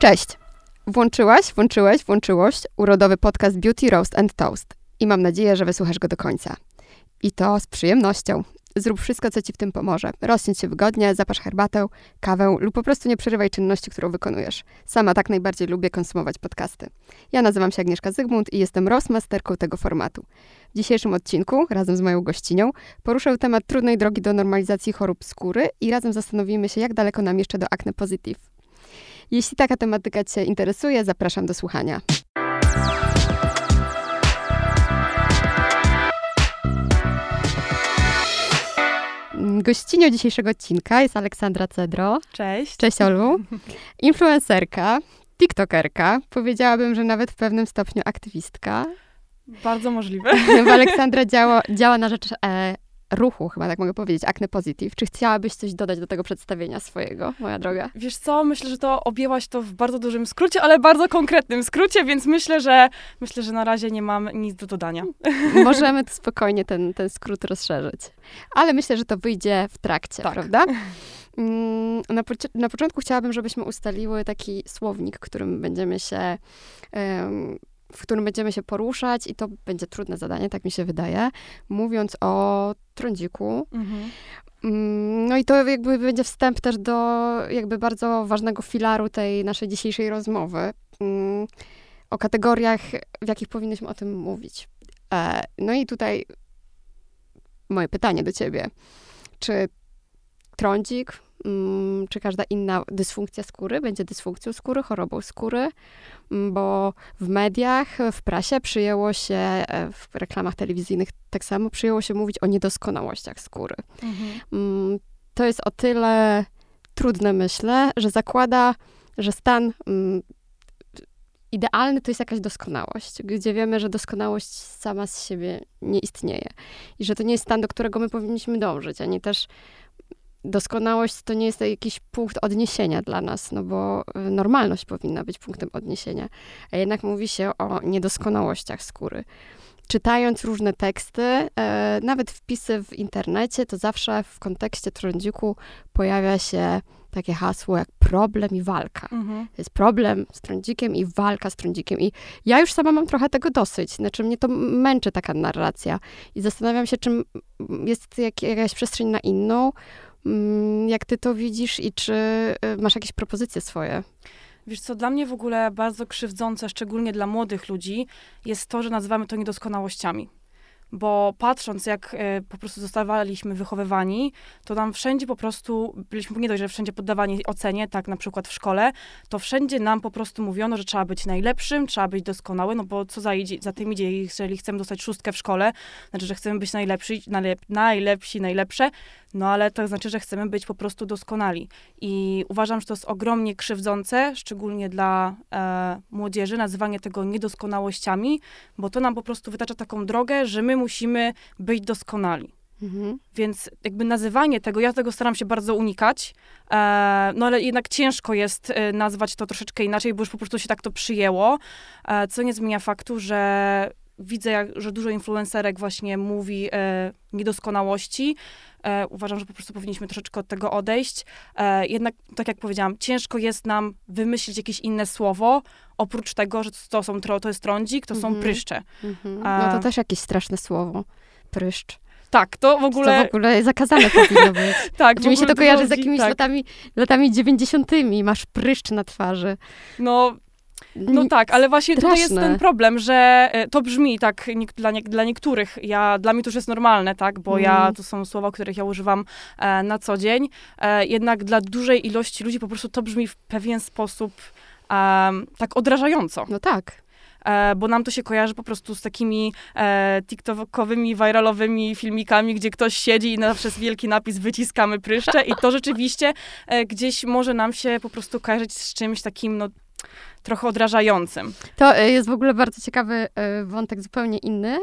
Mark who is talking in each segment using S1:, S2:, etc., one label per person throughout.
S1: Cześć! Włączyłaś, włączyłeś, włączyłoś urodowy podcast Beauty Roast and Toast i mam nadzieję, że wysłuchasz go do końca. I to z przyjemnością. Zrób wszystko, co ci w tym pomoże. Rozsiądź się wygodnie, zapasz herbatę, kawę lub po prostu nie przerywaj czynności, którą wykonujesz. Sama tak najbardziej lubię konsumować podcasty. Ja nazywam się Agnieszka Zygmunt i jestem roastmasterką tego formatu. W dzisiejszym odcinku, razem z moją gościnią, poruszę temat trudnej drogi do normalizacji chorób skóry i razem zastanowimy się, jak daleko nam jeszcze do acne positive. Jeśli taka tematyka Cię interesuje, zapraszam do słuchania. Gościnią dzisiejszego odcinka jest Aleksandra Cedro.
S2: Cześć.
S1: Cześć Olu. Influencerka, tiktokerka, powiedziałabym, że nawet w pewnym stopniu aktywistka.
S2: Bardzo możliwe.
S1: Bo Aleksandra działa, działa na rzecz e, ruchu, chyba tak mogę powiedzieć, Acne Positive. Czy chciałabyś coś dodać do tego przedstawienia swojego, moja droga?
S2: Wiesz co, myślę, że to objęłaś to w bardzo dużym skrócie, ale bardzo konkretnym skrócie, więc myślę, że myślę, że na razie nie mam nic do dodania.
S1: Możemy tu spokojnie ten, ten skrót rozszerzyć. Ale myślę, że to wyjdzie w trakcie,
S2: Tak.
S1: prawda? Mm, Na, na początku chciałabym, żebyśmy ustaliły taki słownik, którym będziemy się, em, w którym będziemy się poruszać i to będzie trudne zadanie, tak mi się wydaje, mówiąc o trądziku.
S2: Mhm.
S1: Mm, No i to jakby będzie wstęp też do jakby bardzo ważnego filaru tej naszej dzisiejszej rozmowy. mm, O kategoriach, w jakich powinnyśmy o tym mówić. E, No i tutaj moje pytanie do ciebie. Czy trądzik, czy każda inna dysfunkcja skóry będzie dysfunkcją skóry, chorobą skóry? Mm, Bo w mediach, w prasie przyjęło się, e, w reklamach telewizyjnych tak samo przyjęło się mówić o niedoskonałościach skóry.
S2: Mhm.
S1: Mm, to jest o tyle trudne, myślę, że zakłada, że stan mm, idealny to jest jakaś doskonałość, gdzie wiemy, że doskonałość sama z siebie nie istnieje i że to nie jest stan, do którego my powinniśmy dążyć, ani też doskonałość to nie jest jakiś punkt odniesienia dla nas, no bo y, normalność powinna być punktem odniesienia, a jednak mówi się o niedoskonałościach skóry czytając różne teksty, e, nawet wpisy w internecie, to zawsze w kontekście trądziku pojawia się takie hasło jak problem i walka.
S2: Mhm.
S1: To jest problem z trądzikiem i walka z trądzikiem. I ja już sama mam trochę tego dosyć. Znaczy mnie to męczy taka narracja. I zastanawiam się, czym jest jak, jakaś przestrzeń na inną. Mm, Jak ty to widzisz i czy y, masz jakieś propozycje swoje?
S2: Wiesz co, dla mnie w ogóle bardzo krzywdzące, szczególnie dla młodych ludzi, jest to, że nazywamy to niedoskonałościami. Bo patrząc, jak e, po prostu zostawaliśmy wychowywani, to nam wszędzie po prostu, byliśmy nie dość, że wszędzie poddawani ocenie, tak na przykład w szkole, to wszędzie nam po prostu mówiono, że trzeba być najlepszym, trzeba być doskonały, no bo co za, idzie, za tym idzie, jeżeli chcemy dostać szóstkę w szkole, znaczy, że chcemy być najlepsi, najlep, najlepsi, najlepsze, no ale to znaczy, że chcemy być po prostu doskonali. I uważam, że to jest ogromnie krzywdzące, szczególnie dla e, młodzieży, nazywanie tego niedoskonałościami, bo to nam po prostu wytacza taką drogę, że my musimy być doskonali.
S1: Mhm.
S2: Więc jakby nazywanie tego, ja tego staram się bardzo unikać, e, no ale jednak ciężko jest e, nazwać to troszeczkę inaczej, bo już po prostu się tak to przyjęło, e, co nie zmienia faktu, że widzę, jak, że dużo influencerek właśnie mówi e, niedoskonałości. E, uważam, że po prostu powinniśmy troszeczkę od tego odejść. E, jednak, tak jak powiedziałam, ciężko jest nam wymyślić jakieś inne słowo, oprócz tego, że to, są, to jest trądzik, to są
S1: Mhm.
S2: pryszcze.
S1: Mhm. No to też jakieś straszne słowo. Pryszcz.
S2: Tak, to w
S1: To
S2: ogóle...
S1: w ogóle zakazane powinno być.
S2: tak, w
S1: Czy mi się to kojarzy z jakimiś
S2: tak.
S1: latami, latami 90. Masz pryszcz na twarzy.
S2: No, No tak, ale właśnie tutaj jest
S1: straszne.
S2: ten problem, że e, to brzmi tak dla, nie, dla niektórych, ja, dla mnie to już jest normalne, tak, bo ja,
S1: Mhm.
S2: to są słowa, których ja używam e, na co dzień, e, jednak dla dużej ilości ludzi po prostu to brzmi w pewien sposób em, tak odrażająco,
S1: No tak.
S2: e, bo nam to się kojarzy po prostu z takimi e, tiktokowymi, viralowymi filmikami, gdzie ktoś siedzi i przez wielki napis wyciskamy pryszcze i to rzeczywiście e, gdzieś może nam się po prostu kojarzyć z czymś takim, no trochę odrażającym.
S1: To y, jest w ogóle bardzo ciekawy y, wątek, zupełnie inny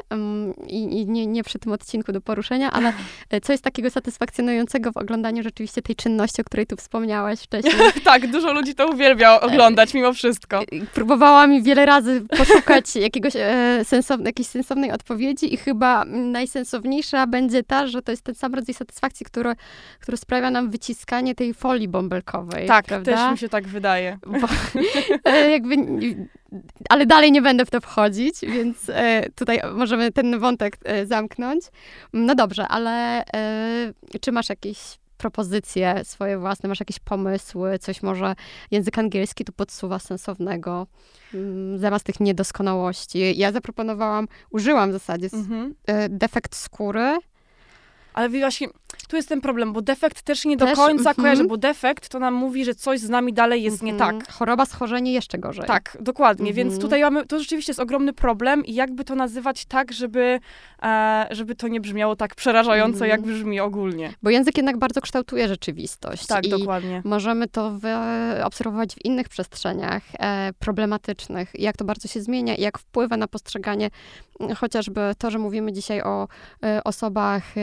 S1: i, i nie, nie przy tym odcinku do poruszenia, ale y, co jest takiego satysfakcjonującego w oglądaniu rzeczywiście tej czynności, o której tu wspomniałaś wcześniej.
S2: tak, dużo ludzi to uwielbia oglądać mimo wszystko.
S1: Próbowałam wiele razy poszukać jakiegoś e, sensowne, jakiejś sensownej odpowiedzi i chyba najsensowniejsza będzie ta, że to jest ten sam rodzaj satysfakcji, który, który sprawia nam wyciskanie tej folii bąbelkowej.
S2: Tak,
S1: prawda?
S2: też mi się tak wydaje.
S1: Bo, e, jakby, ale dalej nie będę w to wchodzić, więc e, tutaj możemy ten wątek e, zamknąć. No dobrze, ale e, czy masz jakieś propozycje swoje własne, masz jakieś pomysły, coś może język angielski tu podsuwa sensownego, mm, zamiast tych niedoskonałości. Ja zaproponowałam, użyłam w zasadzie
S2: Mhm.
S1: defekt skóry.
S2: Ale właśnie, tu jest ten problem, bo defekt też nie do
S1: Też,
S2: końca
S1: mhm.
S2: kojarzy, bo defekt to nam mówi, że coś z nami dalej jest nie
S1: Mhm.
S2: tak.
S1: Choroba, schorzenie jeszcze gorzej.
S2: Tak, dokładnie. Więc
S1: Mhm.
S2: tutaj mamy, to rzeczywiście jest ogromny problem i jakby to nazywać tak, żeby, e, żeby to nie brzmiało tak przerażająco,
S1: Mhm.
S2: jak brzmi ogólnie.
S1: Bo język jednak bardzo kształtuje rzeczywistość.
S2: Tak,
S1: I
S2: dokładnie.
S1: Możemy to wy- obserwować w innych przestrzeniach e, problematycznych, jak to bardzo się zmienia i jak wpływa na postrzeganie chociażby to, że mówimy dzisiaj o e, osobach e,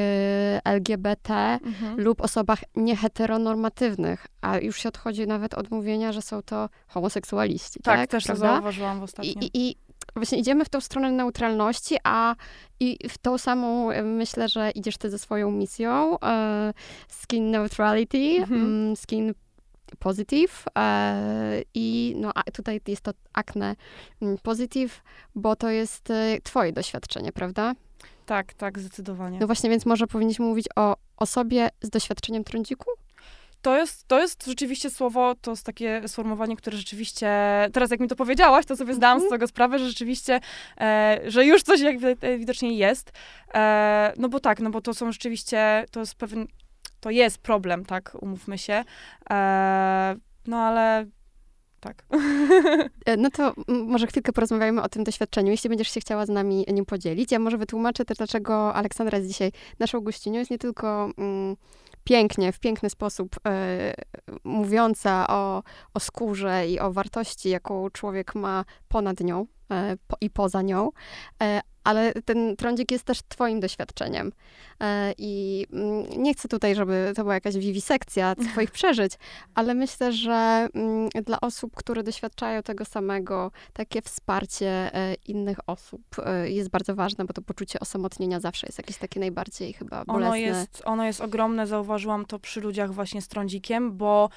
S1: LGBT
S2: Mhm.
S1: lub osobach nieheteronormatywnych, a już się odchodzi nawet od mówienia, że są to homoseksualiści.
S2: Tak,
S1: Tak,
S2: też to
S1: prawda?
S2: zauważyłam w ostatnio.
S1: I, i, właśnie idziemy w tą stronę neutralności, a i w tą samą e, myślę, że idziesz ty ze swoją misją e, skin neutrality,
S2: Mhm.
S1: mm, skin positive e, i no tutaj jest to akne mm, positive, bo to jest twoje doświadczenie, prawda?
S2: Tak, tak, zdecydowanie.
S1: No właśnie, więc może powinniśmy mówić o osobie z doświadczeniem trądziku?
S2: To jest, to jest rzeczywiście słowo, to jest takie sformułowanie, które rzeczywiście, teraz jak mi to powiedziałaś, to sobie zdałam z
S1: Mhm.
S2: tego sprawę, że rzeczywiście, e, że już coś jakby e, widocznie jest. E, no bo tak, no bo to są rzeczywiście, to jest pewien, to jest problem, tak, umówmy się. E, no ale tak.
S1: E, No to może chwilkę porozmawiajmy o tym doświadczeniu, jeśli będziesz się chciała z nami nim podzielić. Ja może wytłumaczę też, dlaczego Aleksandra jest dzisiaj naszą gościnią. Jest nie tylko mm, pięknie, w piękny sposób e, mówiąca o, o skórze i o wartości, jaką człowiek ma ponad nią e, i poza nią, ale ten trądzik jest też twoim doświadczeniem. E, I mm, nie chcę tutaj, żeby to była jakaś wiwisekcja twoich przeżyć, ale myślę, że mm, dla osób, które doświadczają tego samego, takie wsparcie e, innych osób e, jest bardzo ważne, bo to poczucie osamotnienia zawsze jest jakieś takie najbardziej chyba bolesne.
S2: Ono jest, ono jest ogromne, zauważyłam to przy ludziach właśnie z trądzikiem, bo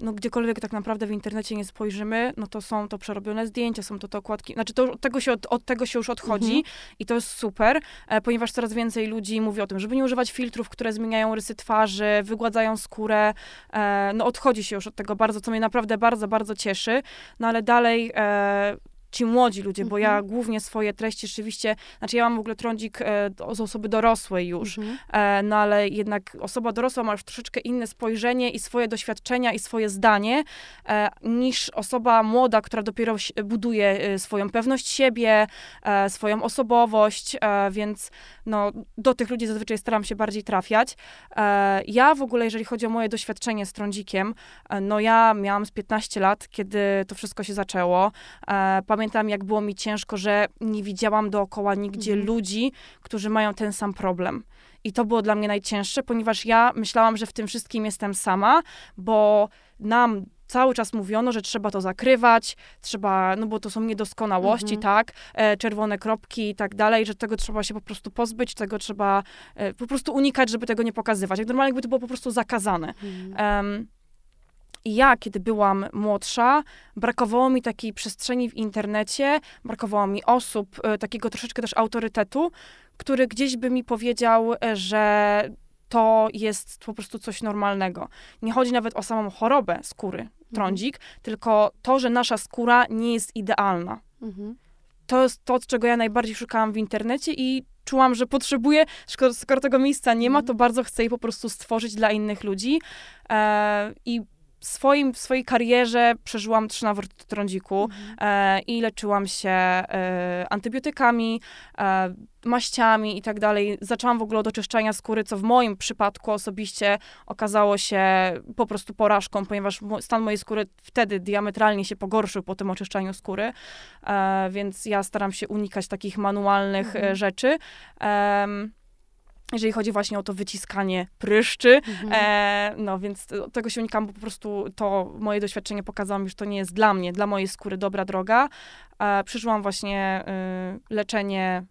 S2: no gdziekolwiek tak naprawdę w internecie nie spojrzymy, no to są to przerobione zdjęcia, są to te okładki, znaczy to, od, tego się od, od tego się już odchodzi
S1: Mhm.
S2: i to jest super, e, ponieważ coraz więcej ludzi mówi o tym, żeby nie używać filtrów, które zmieniają rysy twarzy, wygładzają skórę, e, no odchodzi się już od tego bardzo, co mnie naprawdę bardzo, bardzo cieszy, no ale dalej e, ci młodzi ludzie, bo ja
S1: Mhm.
S2: głównie swoje treści rzeczywiście, znaczy ja mam w ogóle trądzik e, z osoby dorosłej już,
S1: Mhm.
S2: E, no ale jednak osoba dorosła ma już troszeczkę inne spojrzenie i swoje doświadczenia i swoje zdanie e, niż osoba młoda, która dopiero buduje e, swoją pewność siebie, e, swoją osobowość, e, więc no, do tych ludzi zazwyczaj staram się bardziej trafiać. Ja w ogóle, jeżeli chodzi o moje doświadczenie z trądzikiem, no ja miałam z 15 lat, kiedy to wszystko się zaczęło. E, pamiętam, jak było mi ciężko, że nie widziałam dookoła nigdzie
S1: Mhm.
S2: ludzi, którzy mają ten sam problem. I to było dla mnie najcięższe, ponieważ ja myślałam, że w tym wszystkim jestem sama, bo nam cały czas mówiono, że trzeba to zakrywać, trzeba, no bo to są niedoskonałości,
S1: Mhm.
S2: tak, e, czerwone kropki i tak dalej, że tego trzeba się po prostu pozbyć, tego trzeba e, po prostu unikać, żeby tego nie pokazywać. Jak normalnie jakby to było po prostu zakazane.
S1: Mhm.
S2: Em, I ja, kiedy byłam młodsza, brakowało mi takiej przestrzeni w internecie, brakowało mi osób, e, takiego troszeczkę też autorytetu, który gdzieś by mi powiedział, e, że to jest po prostu coś normalnego. Nie chodzi nawet o samą chorobę skóry, trądzik, tylko to, że nasza skóra nie jest idealna.
S1: Mhm.
S2: To jest to, czego ja najbardziej szukałam w internecie i czułam, że potrzebuję, skoro, tego miejsca nie ma,
S1: Mhm.
S2: to bardzo chcę je po prostu stworzyć dla innych ludzi. E, I swoim, w swojej karierze przeżyłam trzy nawroty trądziku
S1: Mhm.
S2: e, i leczyłam się e, antybiotykami, e, maściami i tak dalej. Zaczęłam w ogóle od oczyszczania skóry, co w moim przypadku osobiście okazało się po prostu porażką, ponieważ stan mojej skóry wtedy diametralnie się pogorszył po tym oczyszczaniu skóry, e, więc ja staram się unikać takich manualnych
S1: Mhm.
S2: e, rzeczy. Em, jeżeli chodzi właśnie o to wyciskanie pryszczy,
S1: Mhm.
S2: E, no więc tego się unikam, bo po prostu to moje doświadczenie pokazało mi, że to nie jest dla mnie, dla mojej skóry dobra droga. E, przeżyłam właśnie y, leczenie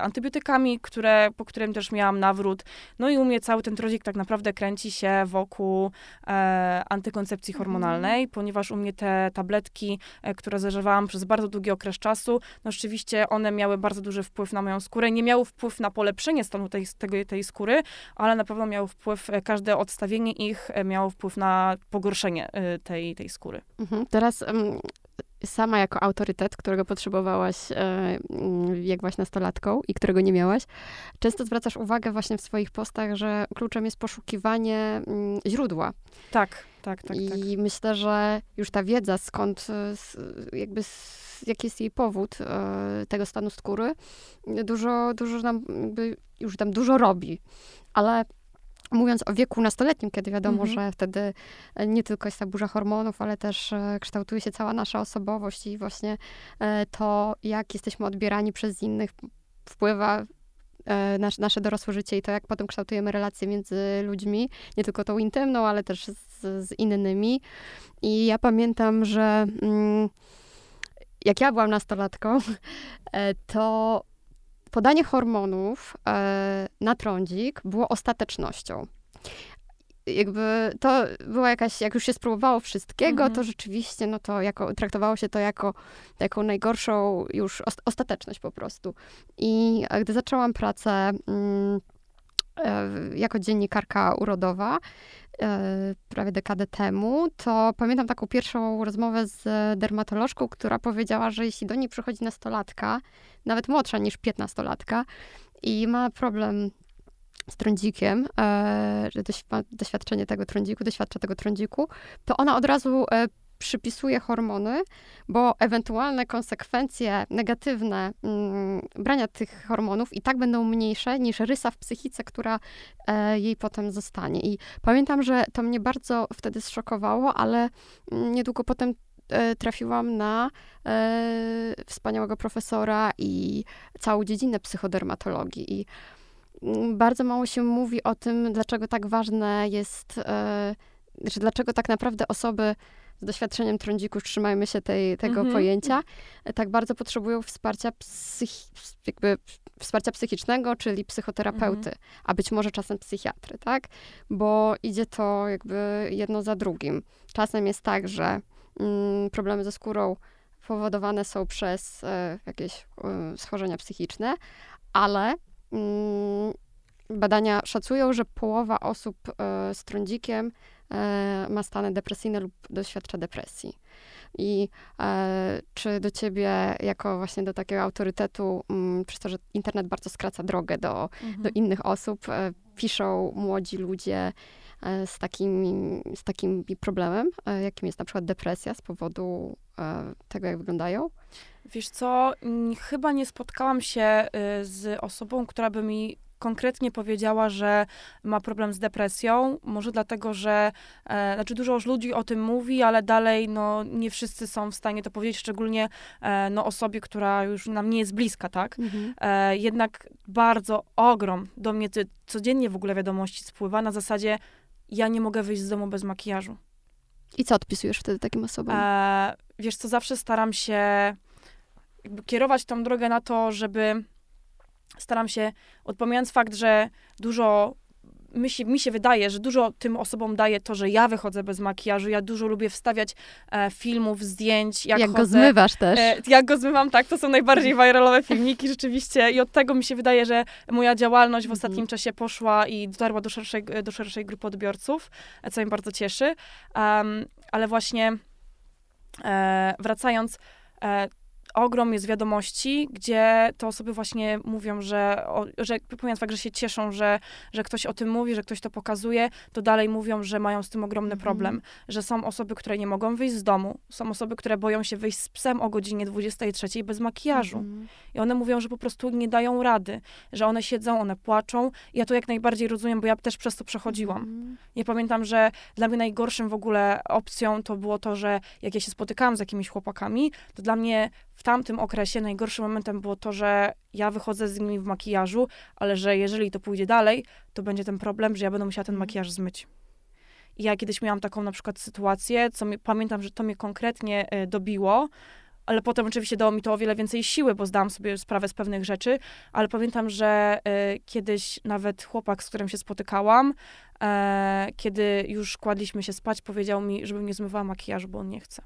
S2: antybiotykami, które, po którym też miałam nawrót. No i u mnie cały ten trudzik tak naprawdę kręci się wokół e, antykoncepcji
S1: Mhm.
S2: hormonalnej, ponieważ u mnie te tabletki, e, które zażywałam przez bardzo długi okres czasu, no rzeczywiście one miały bardzo duży wpływ na moją skórę. Nie miały wpływ na polepszenie stanu tej, tej skóry, ale na pewno miały wpływ, e, każde odstawienie ich e, miało wpływ na pogorszenie e, tej, tej skóry.
S1: Mhm. Teraz em, sama jako autorytet, którego potrzebowałaś, e, mm, jak byłaś nastolatką i którego nie miałaś, często zwracasz uwagę właśnie w swoich postach, że kluczem jest poszukiwanie mm, źródła.
S2: Tak, tak, tak,
S1: I
S2: tak.
S1: myślę, że już ta wiedza, skąd, e, jakby, jaki jest jej powód e, tego stanu skóry, dużo, dużo nam, jakby, już tam dużo robi. Ale mówiąc o wieku nastoletnim, kiedy wiadomo,
S2: Mhm.
S1: że wtedy e, nie tylko jest ta burza hormonów, ale też e, kształtuje się cała nasza osobowość i właśnie e, to, jak jesteśmy odbierani przez innych, wpływa e, nasz, nasze dorosłe życie i to, jak potem kształtujemy relacje między ludźmi, nie tylko tą intymną, ale też z, z innymi. I ja pamiętam, że mm, jak ja byłam nastolatką, to podanie hormonów e, na trądzik było ostatecznością. Jakby to była jakaś, jak już się spróbowało wszystkiego,
S2: Mhm.
S1: to rzeczywiście, no to jako, traktowało się to jako taką najgorszą już os- ostateczność po prostu. I e, gdy zaczęłam pracę mm, e, jako dziennikarka urodowa, prawie dekadę temu, to pamiętam taką pierwszą rozmowę z dermatolożką, która powiedziała, że jeśli do niej przychodzi nastolatka, nawet młodsza niż piętnastolatka i ma problem z trądzikiem, e, że doświadczenie tego trądziku, doświadcza tego trądziku, to ona od razu e, przypisuje hormony, bo ewentualne konsekwencje negatywne mm, brania tych hormonów i tak będą mniejsze niż rysa w psychice, która e, jej potem zostanie. I pamiętam, że to mnie bardzo wtedy zszokowało, ale mm, niedługo potem e, trafiłam na e, wspaniałego profesora i całą dziedzinę psychodermatologii. I mm, bardzo mało się mówi o tym, dlaczego tak ważne jest, e, że dlaczego tak naprawdę osoby z doświadczeniem trądziku, trzymajmy się tej, tego
S2: Mhm.
S1: pojęcia, tak bardzo potrzebują wsparcia, psychi- jakby wsparcia psychicznego, czyli psychoterapeuty, a być może czasem psychiatry, tak? Bo idzie to jakby jedno za drugim. Czasem jest tak, że mm, problemy ze skórą powodowane są przez e, jakieś e, schorzenia psychiczne, ale mm, badania szacują, że połowa osób e, z trądzikiem ma stany depresyjne lub doświadcza depresji. I e, czy do ciebie, jako właśnie do takiego autorytetu, mm, przez to, że internet bardzo skraca drogę do,
S2: Mhm.
S1: do innych osób, e, piszą młodzi ludzie e, z, takim, z takim problemem, e, jakim jest na przykład depresja z powodu e, tego, jak wyglądają?
S2: Wiesz co, chyba nie spotkałam się y, z osobą, która by mi konkretnie powiedziała, że ma problem z depresją. Może dlatego, że e, znaczy dużo już ludzi o tym mówi, ale dalej no, nie wszyscy są w stanie to powiedzieć, szczególnie e, no, osobie, która już nam nie jest bliska, tak? E, jednak bardzo ogrom do mnie ty, codziennie w ogóle wiadomości spływa na zasadzie ja nie mogę wyjść z domu bez makijażu.
S1: I co odpisujesz wtedy takim osobom?
S2: E, wiesz co, zawsze staram się kierować tą drogę na to, żeby staram się, odpomijając fakt, że dużo mi się, mi się wydaje, że dużo tym osobom daje to, że ja wychodzę bez makijażu. Ja dużo lubię wstawiać e, filmów, zdjęć, jak,
S1: jak go
S2: chodzę.
S1: zmywasz też.
S2: E, jak go zmywam, tak, to są najbardziej viralowe filmiki rzeczywiście i od tego mi się wydaje, że moja działalność w
S1: Mhm.
S2: ostatnim czasie poszła i dotarła do szerszej, do szerszej grupy odbiorców, e, co mnie bardzo cieszy. Em, ale właśnie e, wracając, e, ogrom jest wiadomości, gdzie te osoby właśnie mówią, że, o, że pomijając fakt, że się cieszą, że, że ktoś o tym mówi, że ktoś to pokazuje, to dalej mówią, że mają z tym ogromny
S1: Mhm.
S2: problem, że są osoby, które nie mogą wyjść z domu, są osoby, które boją się wyjść z psem o godzinie 23 bez makijażu.
S1: Mhm.
S2: I one mówią, że po prostu nie dają rady, że one siedzą, one płaczą. Ja to jak najbardziej rozumiem, bo ja też przez to przechodziłam.
S1: Mhm.
S2: Ja pamiętam, że dla mnie najgorszym w ogóle opcją to było to, że jak ja się spotykałam z jakimiś chłopakami, to dla mnie w tamtym okresie najgorszym momentem było to, że ja wychodzę z nimi w makijażu, ale że jeżeli to pójdzie dalej, to będzie ten problem, że ja będę musiała ten
S1: Mhm.
S2: makijaż zmyć. I ja kiedyś miałam taką na przykład sytuację, co mi, pamiętam, że to mnie konkretnie e, dobiło, ale potem oczywiście dało mi to o wiele więcej siły, bo zdałam sobie sprawę z pewnych rzeczy, ale pamiętam, że e, kiedyś nawet chłopak, z którym się spotykałam, e, kiedy już kładliśmy się spać, powiedział mi, żebym nie zmywała makijażu, bo on nie chce.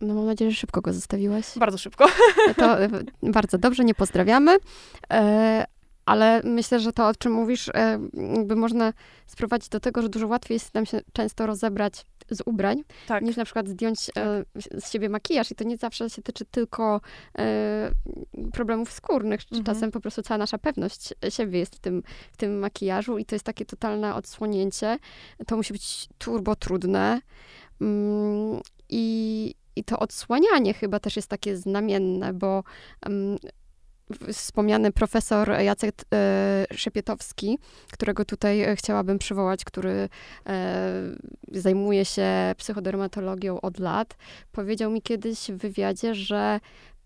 S1: No mam nadzieję, że szybko go zostawiłeś.
S2: Bardzo szybko.
S1: To e, bardzo dobrze, nie pozdrawiamy. E, ale myślę, że to, o czym mówisz, e, jakby można sprowadzić do tego, że dużo łatwiej jest nam się często rozebrać z ubrań,
S2: Tak.
S1: niż na przykład zdjąć e, z siebie makijaż. I to nie zawsze się tyczy tylko e, problemów skórnych.
S2: Mhm.
S1: Czasem po prostu cała nasza pewność siebie jest w tym, w tym makijażu i to jest takie totalne odsłonięcie. To musi być turbo trudne. Mm, I, I to odsłanianie chyba też jest takie znamienne, bo w- wspomniany profesor Jacek e, Szepietowski, którego tutaj e, chciałabym przywołać, który e, zajmuje się psychodermatologią od lat, powiedział mi kiedyś w wywiadzie, że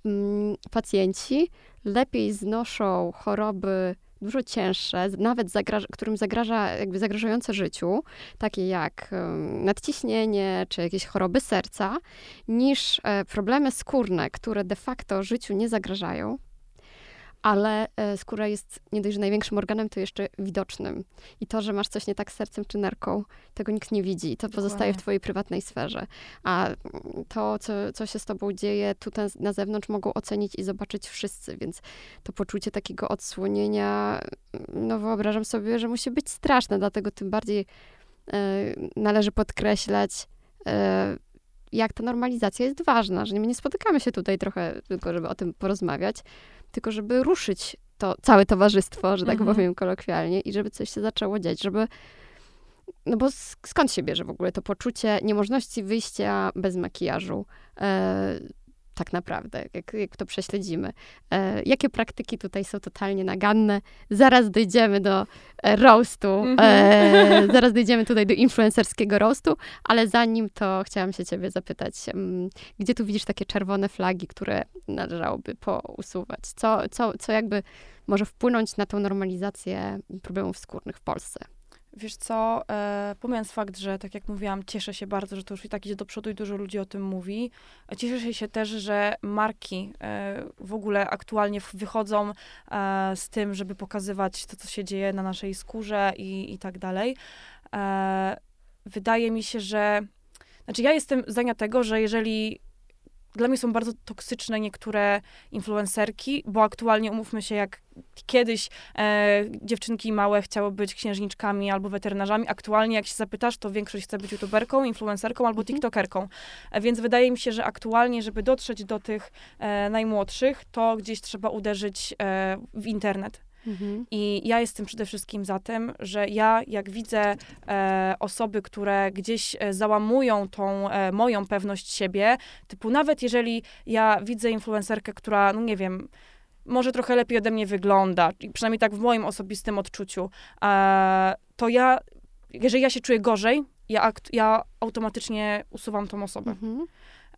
S1: mm, pacjenci lepiej znoszą choroby dużo cięższe, nawet zagraż- którym zagraża, jakby zagrażające życiu, takie jak nadciśnienie czy jakieś choroby serca, niż e, problemy skórne, które de facto życiu nie zagrażają, ale e, skóra jest nie dość, że największym organem, to jeszcze widocznym. I to, że masz coś nie tak z sercem czy nerką, tego nikt nie widzi. I to pozostaje w twojej prywatnej sferze. A mm, to, co, co się z tobą dzieje tutaj na zewnątrz, mogą ocenić i zobaczyć wszyscy, więc to poczucie takiego odsłonienia, no wyobrażam sobie, że musi być straszne, dlatego tym bardziej e, należy podkreślać, e, jak ta normalizacja jest ważna, że my nie spotykamy się tutaj trochę tylko, żeby o tym porozmawiać, tylko żeby ruszyć to całe towarzystwo, że tak
S2: Mhm.
S1: powiem kolokwialnie, i żeby coś się zaczęło dziać, żeby. No bo sk- skąd się bierze w ogóle to poczucie niemożności wyjścia bez makijażu? Tak naprawdę, jak, jak to prześledzimy. E, jakie praktyki tutaj są totalnie naganne? Zaraz dojdziemy do e, roastu, e,
S2: Mhm.
S1: zaraz dojdziemy tutaj do influencerskiego roastu, ale zanim to chciałam się ciebie zapytać, mm, gdzie tu widzisz takie czerwone flagi, które należałoby pousuwać? Co, co, co jakby może wpłynąć na tą normalizację problemów skórnych w Polsce?
S2: Wiesz co, e, pomijając fakt, że tak jak mówiłam, cieszę się bardzo, że to już i tak idzie do przodu i dużo ludzi o tym mówi. E, Cieszę się też, że marki e, w ogóle aktualnie wychodzą e, z tym, żeby pokazywać to, co się dzieje na naszej skórze i, i tak dalej. E, wydaje mi się, że... Znaczy ja jestem zdania tego, że jeżeli... Dla mnie są bardzo toksyczne niektóre influencerki, bo aktualnie umówmy się, jak kiedyś e, dziewczynki małe chciały być księżniczkami albo weterynarzami. Aktualnie, jak się zapytasz, to większość chce być youtuberką, influencerką albo
S1: Mhm.
S2: tiktokerką. E, więc wydaje mi się, że aktualnie, żeby dotrzeć do tych e, najmłodszych, to gdzieś trzeba uderzyć e, w internet.
S1: Mhm.
S2: I ja jestem przede wszystkim za tym, że ja, jak widzę e, osoby, które gdzieś e, załamują tą e, moją pewność siebie, typu nawet jeżeli ja widzę influencerkę, która, no nie wiem, może trochę lepiej ode mnie wygląda, przynajmniej tak w moim osobistym odczuciu, e, to ja, jeżeli ja się czuję gorzej, ja, akt- ja automatycznie usuwam tą osobę.
S1: Mhm.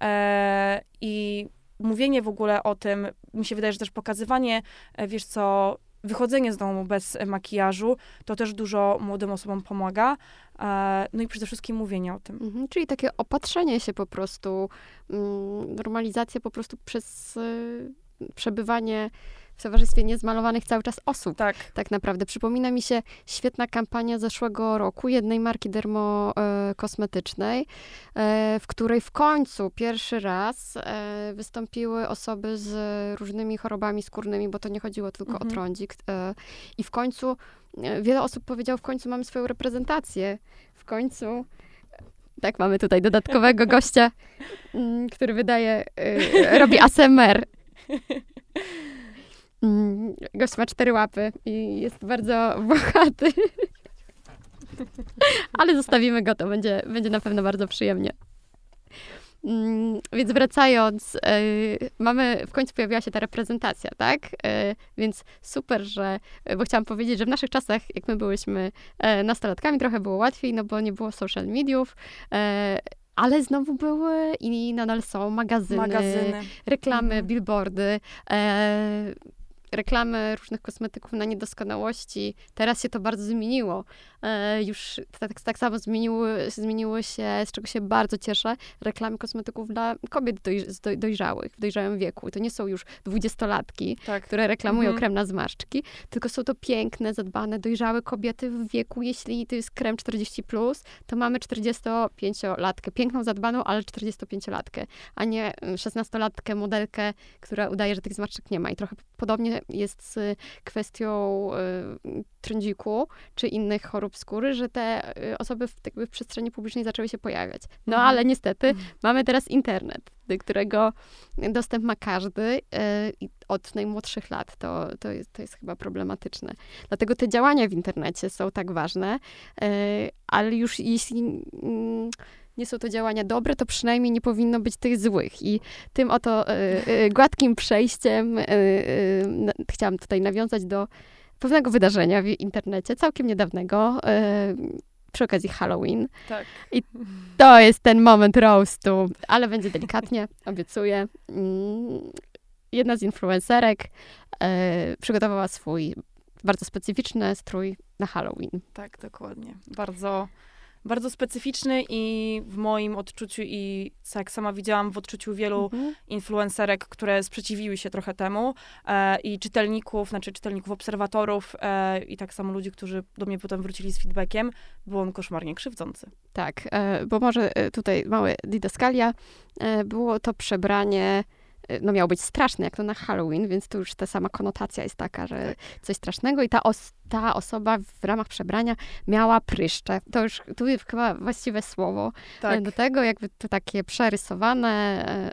S2: E, I mówienie w ogóle o tym, mi się wydaje, że też pokazywanie, e, wiesz co, wychodzenie z domu bez makijażu, to też dużo młodym osobom pomaga. E, no i przede wszystkim mówienie o tym.
S1: Mhm. Czyli takie opatrzenie się po prostu, mm, normalizacja po prostu przez y, przebywanie w towarzystwie niezmalowanych cały czas osób.
S2: Tak.
S1: tak naprawdę. Przypomina mi się świetna kampania zeszłego roku jednej marki dermokosmetycznej, e, w której w końcu pierwszy raz e, wystąpiły osoby z różnymi chorobami skórnymi, bo to nie chodziło tylko
S2: Mhm.
S1: o trądzik. e, I w końcu e, wiele osób powiedziało, w końcu mamy swoją reprezentację. W końcu tak, mamy tutaj dodatkowego gościa, mm, który wydaje, robi ASMR. Mm, Gość ma cztery łapy i jest bardzo włochaty. Ale zostawimy go, to będzie, będzie na pewno bardzo przyjemnie. Mm, Więc wracając, y, mamy, w końcu pojawiła się ta reprezentacja, tak? Y, Więc super, że, bo chciałam powiedzieć, że w naszych czasach, jak my byłyśmy e, nastolatkami, trochę było łatwiej, no bo nie było social mediów, e, ale znowu były i nadal są magazyny,
S2: Magazyny.
S1: reklamy,
S2: Mhm.
S1: billboardy, e, reklamy różnych kosmetyków na niedoskonałości. Teraz się to bardzo zmieniło. E, już tak, tak samo zmieniły, zmieniły się, z czego się bardzo cieszę, reklamy kosmetyków dla kobiet doj, doj, dojrzałych, w dojrzałym wieku. To nie są już dwudziestolatki,
S2: Tak.
S1: które reklamują
S2: Mhm.
S1: krem na zmarszczki, tylko są to piękne, zadbane, dojrzałe kobiety w wieku, jeśli to jest krem 40+, plus, to mamy 45-latkę, piękną, zadbaną, ale 45-latkę, a nie mm, 16-latkę, modelkę, która udaje, że tych zmarszczek nie ma. I trochę podobnie jest z kwestią y, trądziku, czy innych chorób skóry, że te y, osoby w, jakby w przestrzeni publicznej zaczęły się pojawiać. No
S2: Mhm.
S1: ale niestety
S2: Mhm.
S1: mamy teraz internet, do którego dostęp ma każdy y, i od najmłodszych lat. To, to, jest, to jest chyba problematyczne. Dlatego te działania w internecie są tak ważne, y, ale już jeśli mm, nie są to działania dobre, to przynajmniej nie powinno być tych złych. I tym oto y, y, gładkim przejściem y, y, chciałam tutaj nawiązać do pewnego wydarzenia w internecie, całkiem niedawnego, y, przy okazji Halloween.
S2: Tak.
S1: To jest ten moment roastu, ale będzie delikatnie, obiecuję. Mm, Jedna z influencerek e, przygotowała swój bardzo specyficzny strój na Halloween.
S2: Tak, dokładnie. Bardzo, bardzo specyficzny i w moim odczuciu i co jak sama widziałam w odczuciu wielu
S1: Mhm.
S2: influencerek, które sprzeciwiły się trochę temu e, i czytelników, znaczy czytelników, obserwatorów e, i tak samo ludzi, którzy do mnie potem wrócili z feedbackiem, był on koszmarnie krzywdzący.
S1: Tak, e, bo może e, tutaj małe didaskalia. E, Było to przebranie, no miało być straszne, jak to na Halloween, więc tu już ta sama konotacja jest taka, że coś strasznego i ta, os- ta osoba w ramach przebrania miała pryszcze. To już, tu jest chyba właściwe słowo.
S2: Tak.
S1: Do tego jakby to takie przerysowane,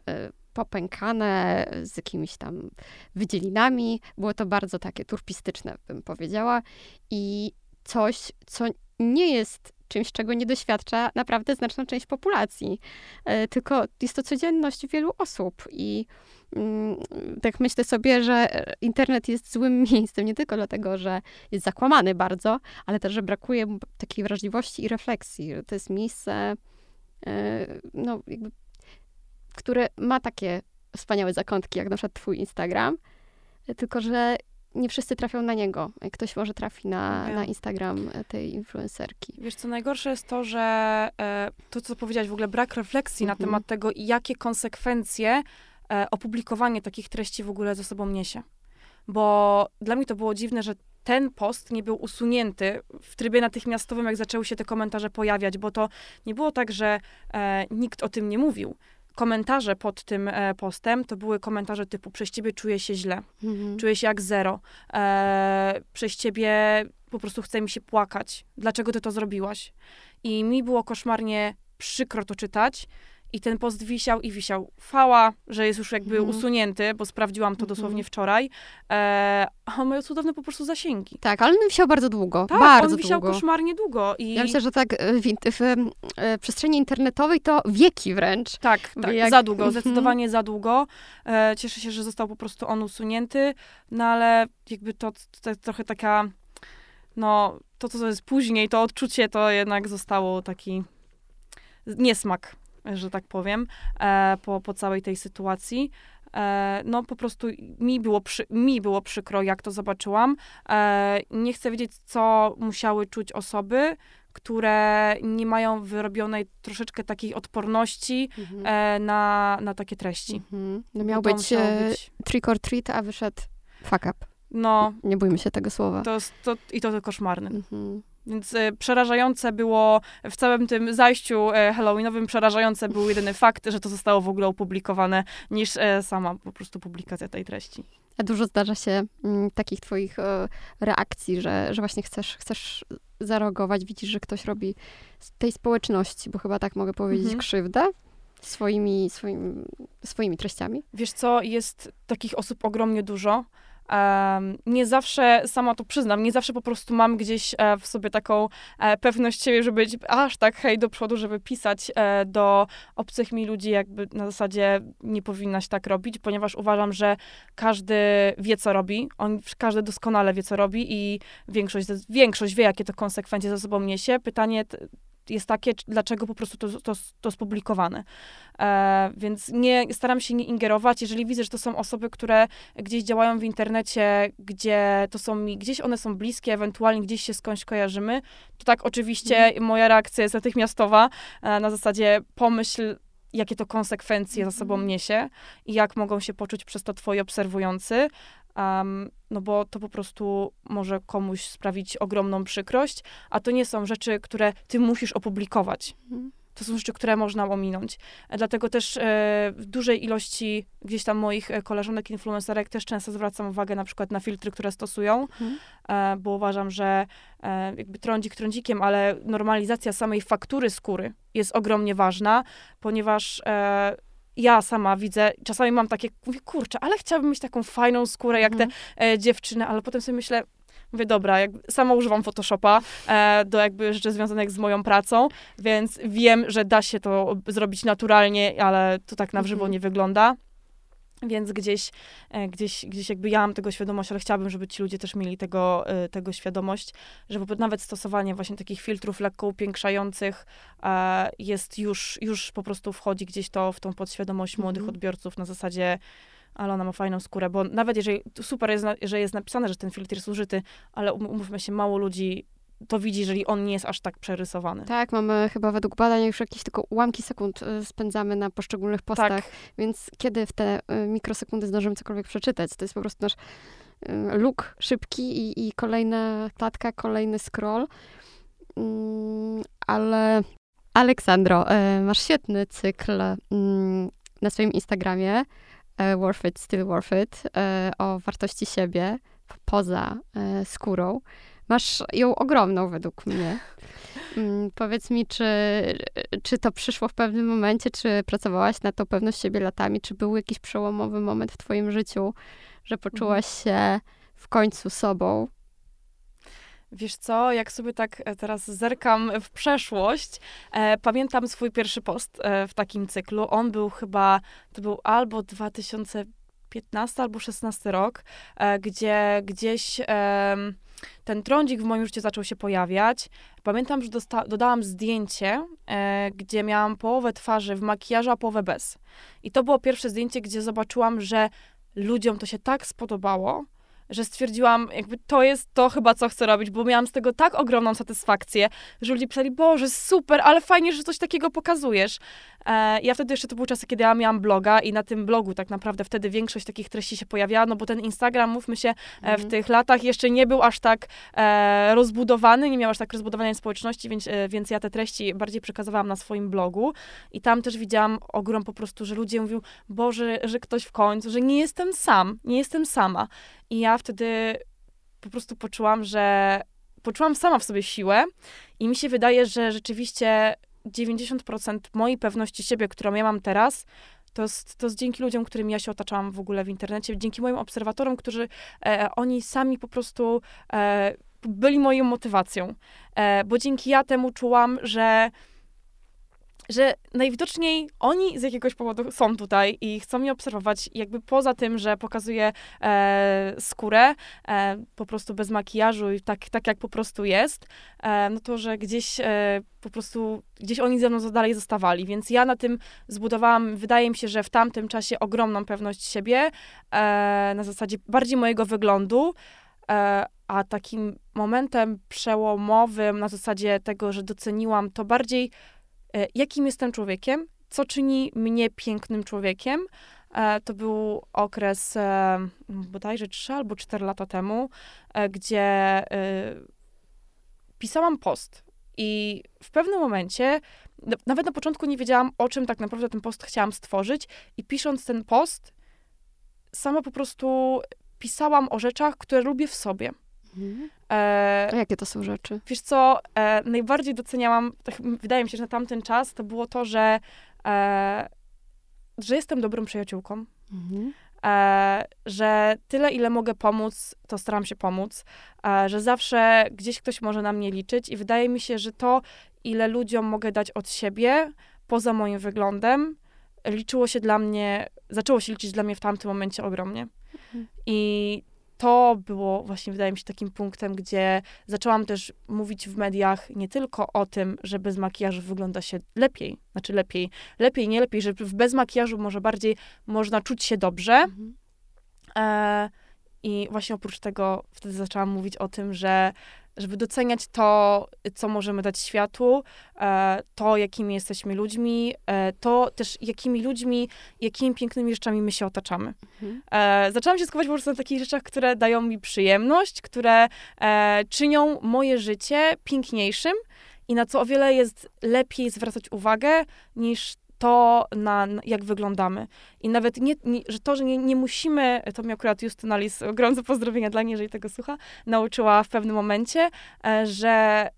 S1: e, e, popękane z jakimiś tam wydzielinami. Było to bardzo takie turpistyczne, bym powiedziała. I coś, co nie jest czymś, czego nie doświadcza naprawdę znaczna część populacji. E, Tylko jest to codzienność wielu osób i mm, tak myślę sobie, że internet jest złym miejscem nie tylko dlatego, że jest zakłamany bardzo, ale też, że brakuje takiej wrażliwości i refleksji. To jest miejsce, e, no jakby, które ma takie wspaniałe zakątki, jak na przykład twój Instagram, e, tylko że nie wszyscy trafią na niego. Ktoś może trafi na, na Instagram tej influencerki.
S2: Wiesz, co najgorsze jest to, że e, to, co powiedziałaś, w ogóle brak refleksji na
S1: Mhm.
S2: temat tego, jakie konsekwencje e, opublikowanie takich treści w ogóle ze sobą niesie. Bo dla mnie to było dziwne, że ten post nie był usunięty w trybie natychmiastowym, jak zaczęły się te komentarze pojawiać, bo to nie było tak, że e, nikt o tym nie mówił. Komentarze pod tym e, postem to były komentarze typu przez ciebie czuję się źle,
S1: Mhm.
S2: czuję się jak zero. E, przez ciebie po prostu chce mi się płakać. Dlaczego ty to zrobiłaś? I mi było koszmarnie przykro to czytać. I ten post wisiał i wisiał. Fała, że jest już jakby
S1: Mhm.
S2: usunięty, bo sprawdziłam to
S1: Mhm.
S2: dosłownie wczoraj. E, a miał cudowne po prostu zasięgi.
S1: Tak, ale on wisiał bardzo długo.
S2: Tak,
S1: bardzo
S2: on wisiał
S1: długo.
S2: koszmarnie długo. I
S1: Ja myślę, że tak e, w, w e, przestrzeni internetowej to wieki wręcz.
S2: Tak, tak,
S1: Jak-
S2: za długo,
S1: Mhm.
S2: zdecydowanie za długo. E, cieszę się, że został po prostu on usunięty, no ale jakby to, to trochę taka, no to, co jest później, to odczucie, to jednak zostało taki niesmak, że tak powiem, e, po, po całej tej sytuacji. E, no po prostu mi było, przy, mi było przykro, jak to zobaczyłam. E, nie chcę wiedzieć, co musiały czuć osoby, które nie mają wyrobionej troszeczkę takiej odporności
S1: Mhm.
S2: na, na takie treści.
S1: Mhm. No miał być, e,
S2: być-
S1: trick or treat, a wyszedł fuck up.
S2: No,
S1: Nie bójmy się tego słowa.
S2: to, to, i to, koszmarne.
S1: Mhm.
S2: Więc e, przerażające było w całym tym zajściu e, halloweenowym, przerażające był jedyny fakt, że to zostało w ogóle opublikowane, niż e, sama po prostu publikacja tej treści.
S1: A dużo zdarza się mm, takich twoich e, reakcji, że, że właśnie chcesz, chcesz zareagować, widzisz, że ktoś robi z tej społeczności, bo chyba tak mogę powiedzieć,
S2: Mhm.
S1: krzywdę. swoimi, swoimi, swoimi treściami?
S2: Wiesz co, jest takich osób ogromnie dużo. Nie zawsze, sama to przyznam, nie zawsze po prostu mam gdzieś e, w sobie taką e, pewność siebie, żeby być aż tak hej do przodu, żeby pisać e, do obcych mi ludzi, jakby na zasadzie nie powinnaś tak robić, ponieważ uważam, że każdy wie, co robi, on, każdy doskonale wie, co robi i większość, większość wie, jakie to konsekwencje za sobą niesie. Pytanie jest takie, dlaczego po prostu to, to, to spublikowane. E, więc nie, staram się nie ingerować. Jeżeli widzę, że to są osoby, które gdzieś działają w internecie, gdzie to są mi, gdzieś one są bliskie, ewentualnie gdzieś się skądś kojarzymy, to tak oczywiście mm. moja reakcja jest natychmiastowa, e, na zasadzie pomyśl, jakie to konsekwencje za sobą mhm. niesie i jak mogą się poczuć przez to twoi obserwujący. Um, no bo to po prostu może komuś sprawić ogromną przykrość, a to nie są rzeczy, które ty musisz opublikować. Mhm. To są rzeczy, które można ominąć. E, dlatego też e, w dużej ilości gdzieś tam moich e, koleżanek influencerek też często zwracam uwagę na przykład na filtry, które stosują, mhm. e, bo uważam, że e, jakby trądzik trądzikiem, ale normalizacja samej faktury skóry jest ogromnie ważna, ponieważ e, ja sama widzę, czasami mam takie, mówię, kurczę, ale chciałabym mieć taką fajną skórę jak mhm. te e, dziewczyny, ale potem sobie myślę, mówię, dobra, jak, sama używam Photoshopa e, do jakby rzeczy związanych z moją pracą, więc wiem, że da się to zrobić naturalnie, ale to tak na żywo mhm. nie wygląda. Więc gdzieś, e, gdzieś, gdzieś jakby ja mam tego świadomość, ale chciałabym, żeby ci ludzie też mieli tego, e, tego świadomość, że nawet stosowanie właśnie takich filtrów lekko upiększających e, jest już, już po prostu wchodzi gdzieś to w tą podświadomość młodych mm -hmm. odbiorców na zasadzie ale ona ma fajną skórę, bo nawet jeżeli, super jest, że jest napisane, że ten filtr jest użyty, ale um, umówmy się, mało ludzi to widzi, jeżeli on nie jest aż tak przerysowany.
S1: Tak, mamy chyba według badań już jakieś tylko ułamki sekund y, spędzamy na poszczególnych postach, tak. więc kiedy w te y, mikrosekundy zdążymy cokolwiek przeczytać? To jest po prostu nasz y, luk szybki i, i kolejna klatka, kolejny scroll. Mm, ale Aleksandro, masz świetny cykl mm, na swoim Instagramie Worth It, Still Worth It o wartości siebie poza skórą. Masz ją ogromną według mnie. Mm, powiedz mi, czy, czy to przyszło w pewnym momencie, czy pracowałaś na to pewność siebie latami, czy był jakiś przełomowy moment w twoim życiu, że poczułaś mhm. się w końcu sobą?
S2: Wiesz co, jak sobie tak e, teraz zerkam w przeszłość, e, pamiętam swój pierwszy post e, w takim cyklu. On był chyba, to był albo 2015 albo 16 rok, e, gdzie gdzieś ten trądzik w moim życiu zaczął się pojawiać. Pamiętam, że dodałam zdjęcie, e, gdzie miałam połowę twarzy w makijażu, a połowę bez. I to było pierwsze zdjęcie, gdzie zobaczyłam, że ludziom to się tak spodobało, że stwierdziłam, jakby to jest to chyba, co chcę robić, bo miałam z tego tak ogromną satysfakcję, że ludzie pisali, Boże, super, ale fajnie, że coś takiego pokazujesz. E, ja wtedy jeszcze to były czasy, kiedy ja miałam bloga i na tym blogu tak naprawdę wtedy większość takich treści się pojawiała, no bo ten Instagram, mówmy się, e, w mhm. tych latach jeszcze nie był aż tak e, rozbudowany, nie miał aż tak rozbudowanej społeczności, więc, e, więc ja te treści bardziej przekazywałam na swoim blogu i tam też widziałam ogrom po prostu, że ludzie mówią, Boże, że ktoś w końcu, że nie jestem sam, nie jestem sama. I ja wtedy po prostu poczułam, że poczułam sama w sobie siłę i mi się wydaje, że rzeczywiście 90% mojej pewności siebie, którą ja mam teraz, to jest, to jest dzięki ludziom, którymi ja się otaczałam w ogóle w internecie, dzięki moim obserwatorom, którzy e, oni sami po prostu e, byli moją motywacją. E, bo dzięki ja temu czułam, że że najwidoczniej oni z jakiegoś powodu są tutaj i chcą mnie obserwować, jakby poza tym, że pokazuję e, skórę e, po prostu bez makijażu i tak, tak jak po prostu jest, e, no to, że gdzieś e, po prostu, gdzieś oni ze mną dalej zostawali, więc ja na tym zbudowałam, wydaje mi się, że w tamtym czasie ogromną pewność siebie, e, na zasadzie bardziej mojego wyglądu, e, a takim momentem przełomowym na zasadzie tego, że doceniłam to bardziej jakim jestem człowiekiem, co czyni mnie pięknym człowiekiem. E, to był okres e, bodajże 3 albo 4 lata temu, gdzie pisałam post. I w pewnym momencie, nawet na początku nie wiedziałam, o czym tak naprawdę ten post chciałam stworzyć, i pisząc ten post, sama po prostu pisałam o rzeczach, które lubię w sobie.
S1: Mhm. E, A jakie to są rzeczy?
S2: Wiesz co, e, najbardziej doceniałam, tak wydaje mi się, że na tamten czas to było to, że e, że jestem dobrą przyjaciółką,
S1: Mhm.
S2: e, że tyle, ile mogę pomóc, to staram się pomóc, e, że zawsze gdzieś ktoś może na mnie liczyć i wydaje mi się, że to, ile ludziom mogę dać od siebie, poza moim wyglądem, liczyło się dla mnie, zaczęło się liczyć dla mnie w tamtym momencie ogromnie.
S1: Mhm.
S2: I to było właśnie, wydaje mi się, takim punktem, gdzie zaczęłam też mówić w mediach nie tylko o tym, że bez makijażu wygląda się lepiej, znaczy lepiej, lepiej, nie lepiej, że bez makijażu może bardziej można czuć się dobrze.
S1: Mhm.
S2: E, I właśnie oprócz tego wtedy zaczęłam mówić o tym, że żeby doceniać to, co możemy dać światu, e, to, jakimi jesteśmy ludźmi, e, to też, jakimi ludźmi, jakimi pięknymi rzeczami my się otaczamy.
S1: Mhm.
S2: E, zaczęłam się skupiać po prostu na takich rzeczach, które dają mi przyjemność, które czynią moje życie piękniejszym i na co o wiele jest lepiej zwracać uwagę niż to, na, jak wyglądamy. I nawet nie, nie, że to, że nie, nie musimy, to mi akurat Justyna Lis, gorące pozdrowienia dla niej, jeżeli tego słucha, nauczyła w pewnym momencie, e, że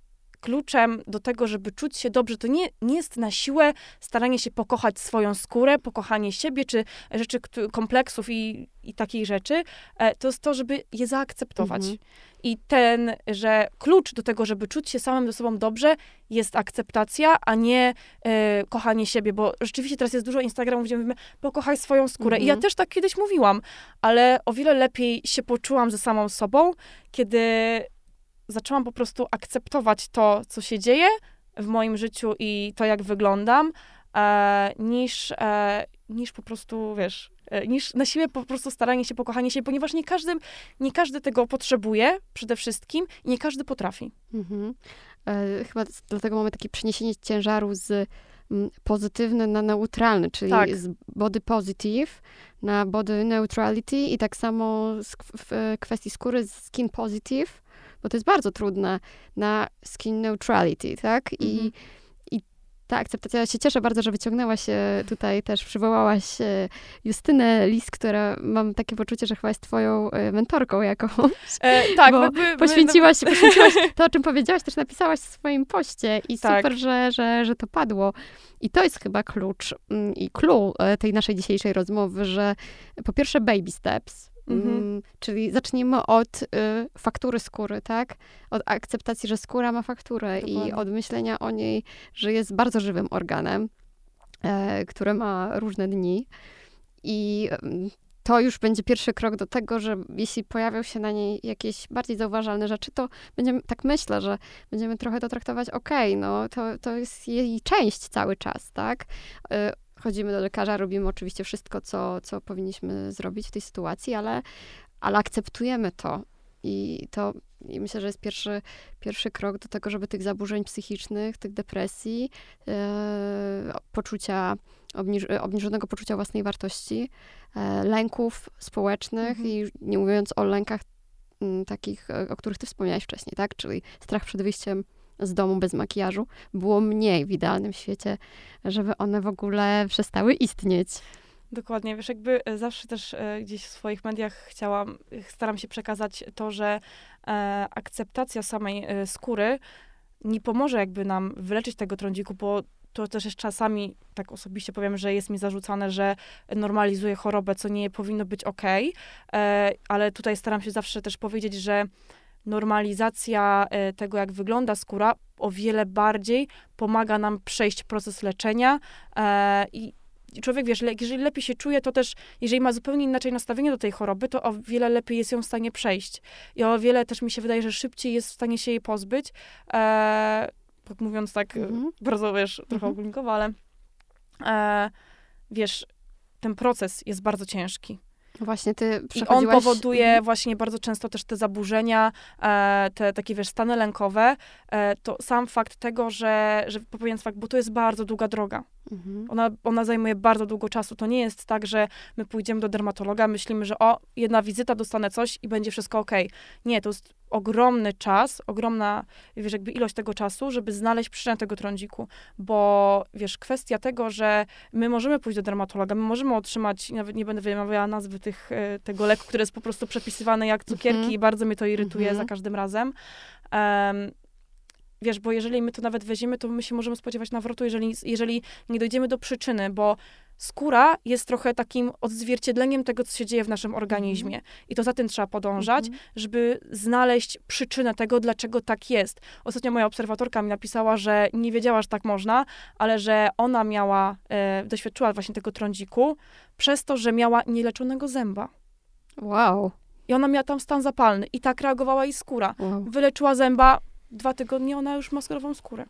S2: kluczem do tego, żeby czuć się dobrze, to nie, nie jest na siłę staranie się pokochać swoją skórę, pokochanie siebie, czy rzeczy, kompleksów i, i takich rzeczy, e, to jest to, żeby je zaakceptować.
S1: Mhm.
S2: I ten, że klucz do tego, żeby czuć się samym ze sobą dobrze, jest akceptacja, a nie e, kochanie siebie, bo rzeczywiście teraz jest dużo Instagramów, gdzie mówimy, pokochaj swoją skórę. I ja
S1: Mhm.
S2: też tak kiedyś mówiłam, ale o wiele lepiej się poczułam ze samą sobą, kiedy zaczęłam po prostu akceptować to, co się dzieje w moim życiu i to, jak wyglądam, e, niż, e, niż po prostu, wiesz, e, niż na siebie po prostu staranie się, pokochanie się, ponieważ nie każdy, nie każdy tego potrzebuje przede wszystkim i nie każdy potrafi.
S1: Mhm. E, chyba dlatego mamy takie przeniesienie ciężaru z mm, pozytywny na neutralny, czyli
S2: Tak.
S1: z body positive na body neutrality i tak samo z, w e, kwestii skóry z skin positive, bo to jest bardzo trudne na skin neutrality, tak? I,
S2: Mhm.
S1: I ta akceptacja, ja się cieszę bardzo, że wyciągnęłaś e, tutaj też, przywołałaś e, Justynę Lis, która mam takie poczucie, że chyba jest twoją e, mentorką jakąś.
S2: E, tak,
S1: Bo
S2: jakby- my-
S1: Poświęciłaś, poświęciłaś to, o czym powiedziałaś, też napisałaś w swoim poście i
S2: Tak.
S1: super, że, że, że to padło. I to jest chyba klucz mm, i clue tej naszej dzisiejszej rozmowy, że po pierwsze baby steps,
S2: Mhm.
S1: mm, czyli zacznijmy od y, faktury skóry, tak? Od akceptacji, że skóra ma fakturę i od myślenia o niej, że jest bardzo żywym organem, e, które ma różne dni. I mm, to już będzie pierwszy krok do tego, że jeśli pojawią się na niej jakieś bardziej zauważalne rzeczy, to będziemy, tak myślę, że będziemy trochę to traktować, okej, no to, to jest jej część cały czas, tak? Chodzimy do lekarza, robimy oczywiście wszystko, co, co powinniśmy zrobić w tej sytuacji, ale, ale akceptujemy to. I to i myślę, że jest pierwszy, pierwszy krok do tego, żeby tych zaburzeń psychicznych, tych depresji, e, poczucia, obniż, obniżonego poczucia własnej wartości, e, lęków społecznych
S2: Mhm.
S1: i nie mówiąc o lękach takich, o których ty wspomniałaś wcześniej, tak? Czyli strach przed wyjściem z domu bez makijażu, było mniej w idealnym świecie, żeby one w ogóle przestały istnieć.
S2: Dokładnie, wiesz, jakby e, zawsze też e, gdzieś w swoich mediach chciałam, staram się przekazać to, że e, akceptacja samej skóry nie pomoże jakby nam wyleczyć tego trądziku, bo to też jest czasami, tak osobiście powiem, że jest mi zarzucane, że normalizuje chorobę, co nie powinno być e, ale tutaj staram się zawsze też powiedzieć, że normalizacja e, tego, jak wygląda skóra, o wiele bardziej pomaga nam przejść proces leczenia e, i człowiek, wiesz, jeżeli lepiej się czuje, to też, jeżeli ma zupełnie inaczej nastawienie do tej choroby, to o wiele lepiej jest ją w stanie przejść. I o wiele też mi się wydaje, że szybciej jest w stanie się jej pozbyć. E, tak mówiąc tak,
S1: Mhm.
S2: bardzo, wiesz, trochę
S1: Mhm.
S2: ogólnikowo, ale e, wiesz, ten proces jest bardzo ciężki.
S1: Właśnie ty
S2: I on
S1: przechodziłaś...
S2: powoduje
S1: Mhm.
S2: właśnie bardzo często też te zaburzenia, e, te takie, wiesz, stany lękowe. E, to sam fakt tego, że, że pewien fakt, bo to jest bardzo długa droga.
S1: Mhm.
S2: Ona, ona zajmuje bardzo długo czasu. To nie jest tak, że my pójdziemy do dermatologa, myślimy, że o, jedna wizyta, dostanę coś i będzie wszystko ok. Nie, to jest ogromny czas, ogromna, wiesz, jakby ilość tego czasu, żeby znaleźć przyczynę tego trądziku. Bo, wiesz, kwestia tego, że my możemy pójść do dermatologa, my możemy otrzymać, nawet nie będę wymawiała nazwy tych, e, tego leku, który jest po prostu przepisywany jak cukierki
S1: Mhm.
S2: i bardzo mnie to irytuje
S1: Mhm.
S2: za każdym razem. Em, wiesz, bo jeżeli my to nawet weźmiemy, to my się możemy spodziewać nawrotu, jeżeli, jeżeli nie dojdziemy do przyczyny, bo skóra jest trochę takim odzwierciedleniem tego, co się dzieje w naszym organizmie. I to za tym trzeba podążać,
S1: Mhm.
S2: żeby znaleźć przyczynę tego, dlaczego tak jest. Ostatnio moja obserwatorka mi napisała, że nie wiedziała, że tak można, ale że ona miała, e, doświadczyła właśnie tego trądziku przez to, że miała nieleczonego zęba.
S1: Wow.
S2: I ona miała tam stan zapalny i tak reagowała jej skóra.
S1: wow.
S2: Wyleczyła zęba, dwa tygodnie ona już ma skórę.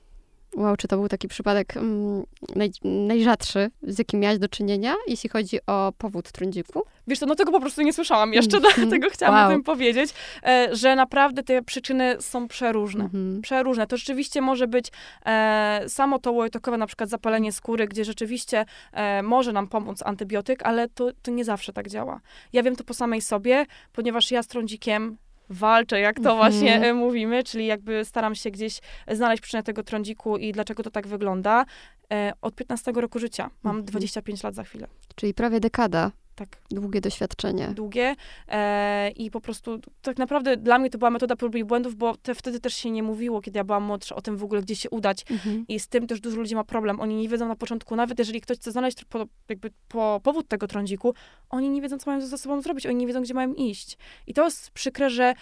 S1: Wow, czy to był taki przypadek mm, naj, najrzadszy, z jakim miałaś do czynienia, jeśli chodzi o powód trądziku?
S2: Wiesz co, no tego po prostu nie słyszałam jeszcze, dlatego chciałam
S1: Wow.
S2: o tym powiedzieć, e, że naprawdę te przyczyny są przeróżne.
S1: Mhm.
S2: Przeróżne. To rzeczywiście może być e, samo to łojotokowe, na przykład zapalenie skóry, gdzie rzeczywiście e, może nam pomóc antybiotyk, ale to, to nie zawsze tak działa. Ja wiem to po samej sobie, ponieważ ja z trądzikiem walczę, jak to
S1: Mhm.
S2: właśnie e, mówimy, czyli jakby staram się gdzieś znaleźć przyczynę tego trądziku i dlaczego to tak wygląda. E, od 15 roku życia. Mam
S1: Mhm.
S2: 25 lat za chwilę.
S1: Czyli prawie dekada,
S2: Tak.
S1: długie doświadczenie.
S2: długie e, i po prostu tak naprawdę dla mnie to była metoda prób i błędów, bo te, wtedy też się nie mówiło, kiedy ja byłam młodsza, o tym w ogóle, gdzie się udać.
S1: Mhm.
S2: I z tym też dużo ludzi ma problem. Oni nie wiedzą na początku, nawet jeżeli ktoś chce znaleźć po, jakby po powód tego trądziku, oni nie wiedzą, co mają ze sobą zrobić, oni nie wiedzą, gdzie mają iść. I to jest przykre, że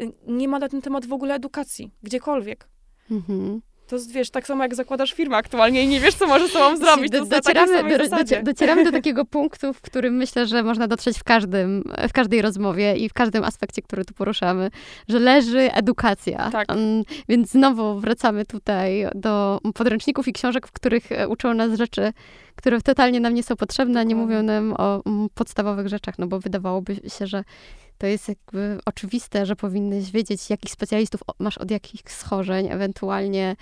S2: y, nie ma na ten temat w ogóle edukacji, gdziekolwiek.
S1: Mhm.
S2: To jest, wiesz, tak samo jak zakładasz firmę aktualnie i nie wiesz, co możesz z sobą zrobić.
S1: Do, docieramy, do, docie- docieramy do takiego punktu, w którym myślę, że można dotrzeć w każdym, w każdej rozmowie i w każdym aspekcie, który tu poruszamy, że leży edukacja.
S2: Tak.
S1: Mm, Więc znowu wracamy tutaj do podręczników i książek, w których e, uczą nas rzeczy, które totalnie nam nie są potrzebne, nie mówią nam o mm, podstawowych rzeczach, no bo wydawałoby się, że to jest jakby oczywiste, że powinnyś wiedzieć, jakich specjalistów masz od jakich schorzeń, ewentualnie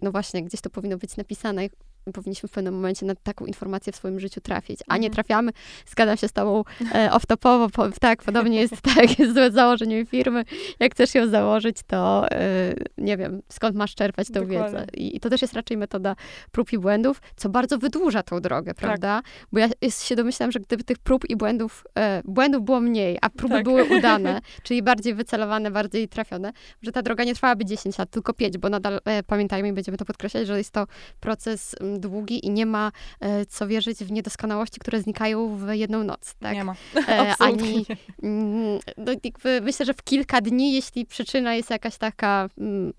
S1: no właśnie, gdzieś to powinno być napisane powinniśmy w pewnym momencie na taką informację w swoim życiu trafić, a nie
S2: Mhm.
S1: trafiamy. Zgadzam się z tobą e, off-topowo, po, tak, podobnie jest tak, jest z założeniem firmy. Jak chcesz ją założyć, to e, nie wiem, skąd masz czerpać tę wiedzę. I, I to też jest raczej metoda prób i błędów, co bardzo wydłuża tą drogę,
S2: Tak.
S1: prawda? Bo ja jest- się domyślam, że gdyby tych prób i błędów, e, błędów było mniej, a próby
S2: Tak.
S1: były udane, czyli bardziej wycelowane, bardziej trafione, że ta droga nie trwałaby 10 lat, tylko 5, bo nadal e, pamiętajmy i będziemy to podkreślać, że jest to proces mm, długi i nie ma e, co wierzyć w niedoskonałości, które znikają w jedną noc, tak?
S2: Nie ma.
S1: E, ani, mm, no, jakby myślę, że w kilka dni, jeśli przyczyna jest jakaś taka mm,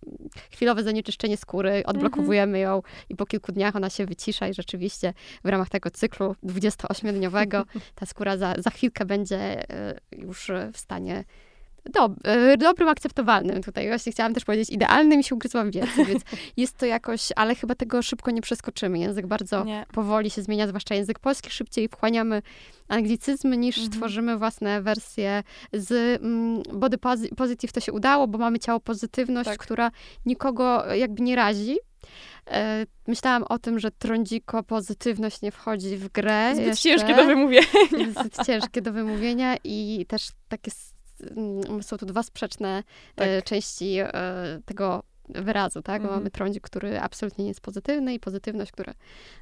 S1: chwilowe zanieczyszczenie skóry, odblokowujemy ją i po kilku dniach ona się wycisza i rzeczywiście w ramach tego cyklu 28-dniowego ta skóra za, za chwilkę będzie e, już e, w stanie dob- e, dobrym, akceptowalnym. Tutaj właśnie chciałam też powiedzieć idealnym i się ugryzłam w język, więc jest to jakoś, ale chyba tego szybko nie przeskoczymy. Język bardzo
S2: Nie.
S1: powoli się zmienia, zwłaszcza język polski, szybciej wchłaniamy anglicyzmy niż
S2: Mhm.
S1: tworzymy własne wersje z mm, body posi- positive to się udało, bo mamy ciało pozytywność,
S2: Tak.
S1: która nikogo jakby nie razi. E, Myślałam o tym, że trądziko pozytywność nie wchodzi w grę.
S2: Zbyt
S1: jeszcze.
S2: ciężkie do wymówienia.
S1: Zbyt ciężkie do wymówienia i też takie mm, są tu dwa sprzeczne e,
S2: Tak.
S1: części e, tego wyrazu, tak?
S2: Mhm.
S1: mamy trądzik, który absolutnie nie jest pozytywny i pozytywność, która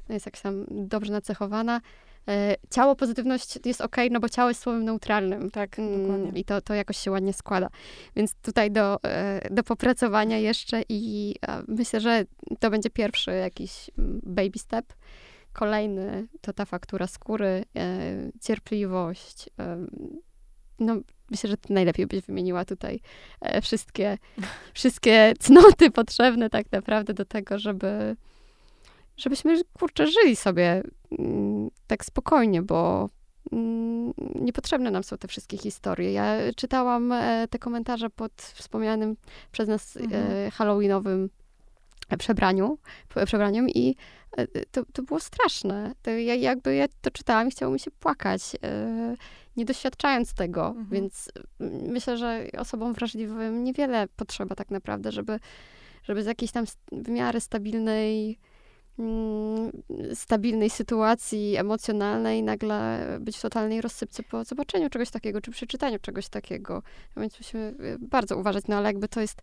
S1: no, jest jakaś tam dobrze nacechowana. E, Ciało pozytywność jest ok, no bo ciało jest słowem neutralnym.
S2: Tak,
S1: Mm,
S2: dokładnie.
S1: I to, to jakoś się ładnie składa. Więc tutaj do, do popracowania jeszcze i myślę, że to będzie pierwszy jakiś mm, baby step. Kolejny to ta faktura skóry, cierpliwość. No, myślę, że ty najlepiej byś wymieniła tutaj e, wszystkie, wszystkie cnoty potrzebne tak naprawdę do tego, żeby żebyśmy, kurczę, żyli sobie mm, tak spokojnie, bo mm, niepotrzebne nam są te wszystkie historie. Ja czytałam e, te komentarze pod wspomnianym przez nas
S2: Mhm.
S1: e, halloweenowym przebraniu, przebraniem i to, to było straszne. To ja, jakby ja to czytałam i chciało mi się płakać, nie doświadczając tego,
S2: Mhm.
S1: więc mm, myślę, że osobom wrażliwym niewiele potrzeba tak naprawdę, żeby, żeby z jakiejś tam miarę stabilnej stabilnej sytuacji emocjonalnej nagle być w totalnej rozsypce po zobaczeniu czegoś takiego, czy przeczytaniu czegoś takiego. Więc musimy y, bardzo uważać, no ale jakby to jest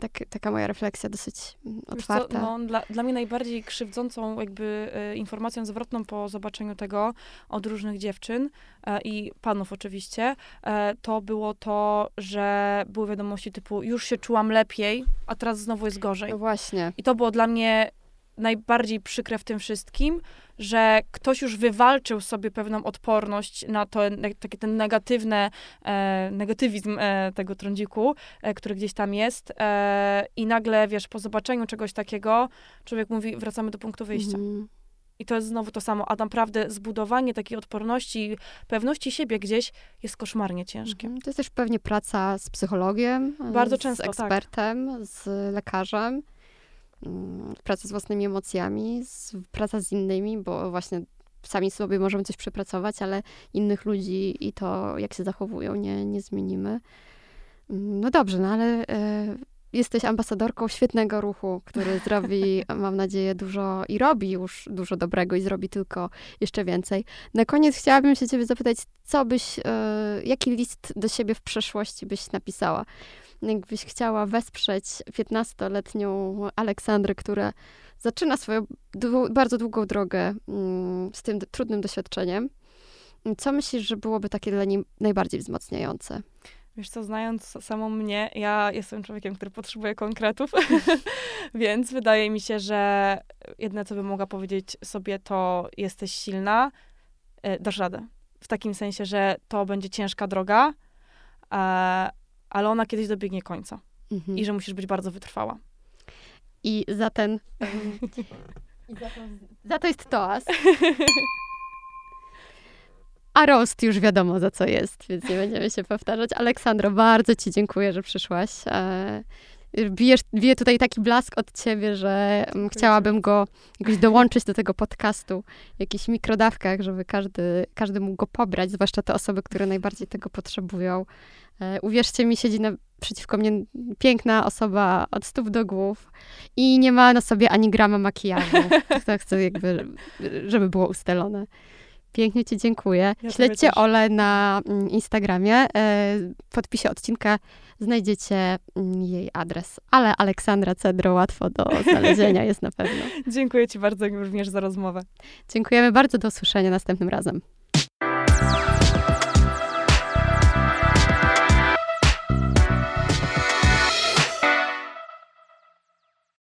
S1: tak, taka moja refleksja dosyć mm, otwarta.
S2: Co, no, dla, dla mnie najbardziej krzywdzącą jakby e, informacją zwrotną po zobaczeniu tego od różnych dziewczyn e, i panów oczywiście, e, to było to, że były wiadomości typu już się czułam lepiej, a teraz znowu jest gorzej.
S1: No właśnie.
S2: I to było dla mnie najbardziej przykre w tym wszystkim, że ktoś już wywalczył sobie pewną odporność na to, taki ten negatywny, e, negatywizm e, tego trądziku, e, który gdzieś tam jest e, i nagle, wiesz, po zobaczeniu czegoś takiego, człowiek mówi, wracamy do punktu wyjścia. Mm. I to jest znowu to samo, a naprawdę zbudowanie takiej odporności, pewności siebie gdzieś jest koszmarnie ciężkie. Mm.
S1: To jest też pewnie praca z psychologiem,
S2: Bardzo często,
S1: z tak. ekspertem, tak. z lekarzem. Mm, praca z własnymi emocjami, z, praca z innymi, bo właśnie sami sobie możemy coś przepracować, ale innych ludzi i to, jak się zachowują, nie, nie zmienimy. Mm, no dobrze, no ale y, jesteś ambasadorką świetnego ruchu, który zrobi, mam nadzieję, dużo i robi już dużo dobrego i zrobi tylko jeszcze więcej. Na koniec chciałabym się ciebie zapytać, co byś, y, jaki list do siebie w przeszłości byś napisała? Jakbyś chciała wesprzeć 15-letnią Aleksandrę, która zaczyna swoją bardzo długą drogę mm, z tym trudnym doświadczeniem, co myślisz, że byłoby takie dla niej najbardziej wzmacniające?
S2: Wiesz co, znając samą mnie, ja jestem człowiekiem, który potrzebuje konkretów, więc wydaje mi się, że jedne, co bym mogła powiedzieć sobie, to jesteś silna, e, dasz radę. W takim sensie, że to będzie ciężka droga, ale ona kiedyś dobiegnie końca. Mhm. I że musisz być bardzo wytrwała.
S1: I za ten. I za, to, za to jest toast. A roast już wiadomo za co jest, więc nie będziemy się powtarzać. Aleksandro, bardzo Ci dziękuję, że przyszłaś. Bijesz, bije tutaj taki blask od ciebie, że Dziękuję chciałabym go jakoś dołączyć do tego podcastu w jakichś mikrodawkach, żeby każdy, każdy mógł go pobrać, zwłaszcza te osoby, które najbardziej tego potrzebują. E, uwierzcie mi, siedzi naprzeciwko mnie piękna osoba od stóp do głów i nie ma na sobie ani grama makijażu. Tak chcę jakby, żeby było ustalone. Pięknie Ci dziękuję. Ja Śledźcie Ole na mm, Instagramie. E, w podpisie odcinka znajdziecie mm, jej adres. Ale Aleksandra Cedro łatwo do znalezienia jest na pewno.
S2: Dziękuję Ci bardzo również za rozmowę.
S1: Dziękujemy bardzo. Do usłyszenia następnym razem.